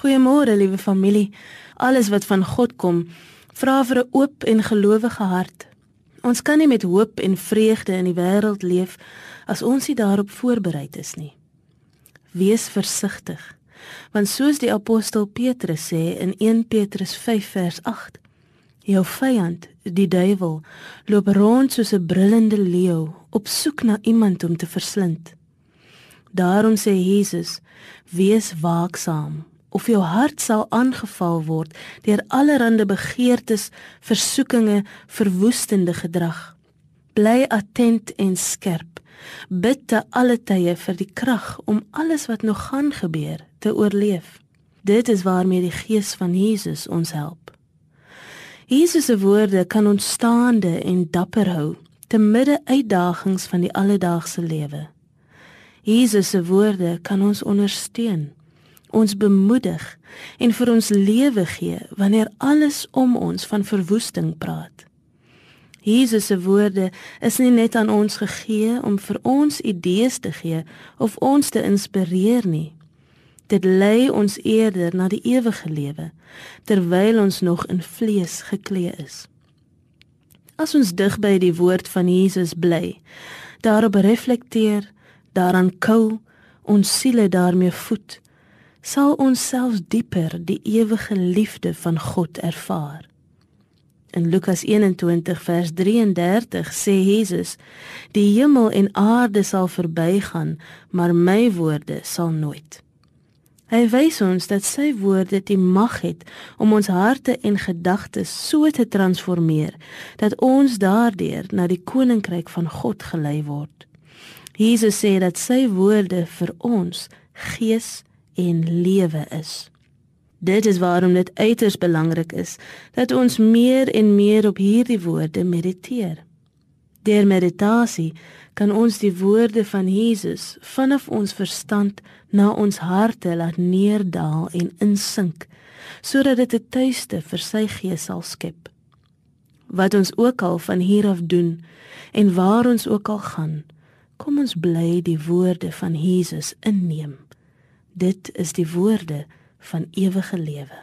Goeiemôre, liewe familie. Alles wat van God kom, vra vir 'n oop en gelowige hart. Ons kan nie met hoop en vreugde in die wêreld leef as ons nie daarop voorberei is nie. Wees versigtig, want soos die apostel Petrus sê in 1 Petrus 5 vers 8, jou vyand, die duiwel, loop rond soos 'n brullende leeu op soek na iemand om te verslind. Daarom sê Jesus: Wees waaksaam of jou hart sal aangeval word deur allerlei begeertes, versoekinge, verwoestende gedrag. Bly attent en skerp. Bid te alle tye vir die krag om alles wat nog gaan gebeur te oorleef. Dit is waarmee die Gees van Jesus ons help. Jesus se woorde kan ons staande en dapper hou te midde uitdagings van die alledaagse lewe. Jesus se woorde kan ons ondersteun ons bemoedig en vir ons lewe gee wanneer alles om ons van verwoesting praat. Jesus se woorde is nie net aan ons gegee om vir ons idees te gee of ons te inspireer nie. Dit lei ons eerder na die ewige lewe terwyl ons nog in vlees geklee is. As ons dig by die woord van Jesus bly, daarop reflekteer, daaraan kou, ons siele daarmee voed, sal ons selfs dieper die ewige liefde van God ervaar. In Lukas 21 vers 33 sê Jesus: Die hemel en aarde sal verbygaan, maar my woorde sal nooit. Hy wys ons dat sy woorde die mag het om ons harte en gedagtes so te transformeer dat ons daardeur na die koninkryk van God gelei word. Jesus sê dat sy woorde vir ons gees en lewe is. Dit is waarom dit uiters belangrik is dat ons meer en meer op hierdie woorde mediteer. Deur meditasie kan ons die woorde van Jesus vanaf ons verstand na ons harte laat neerdal en insink sodat dit 'n tuiste vir sy gees sal skep. Wat ons ook al van hier af doen en waar ons ook al gaan, kom ons bly die woorde van Jesus inneem. Dit is die woorde van ewige lewe.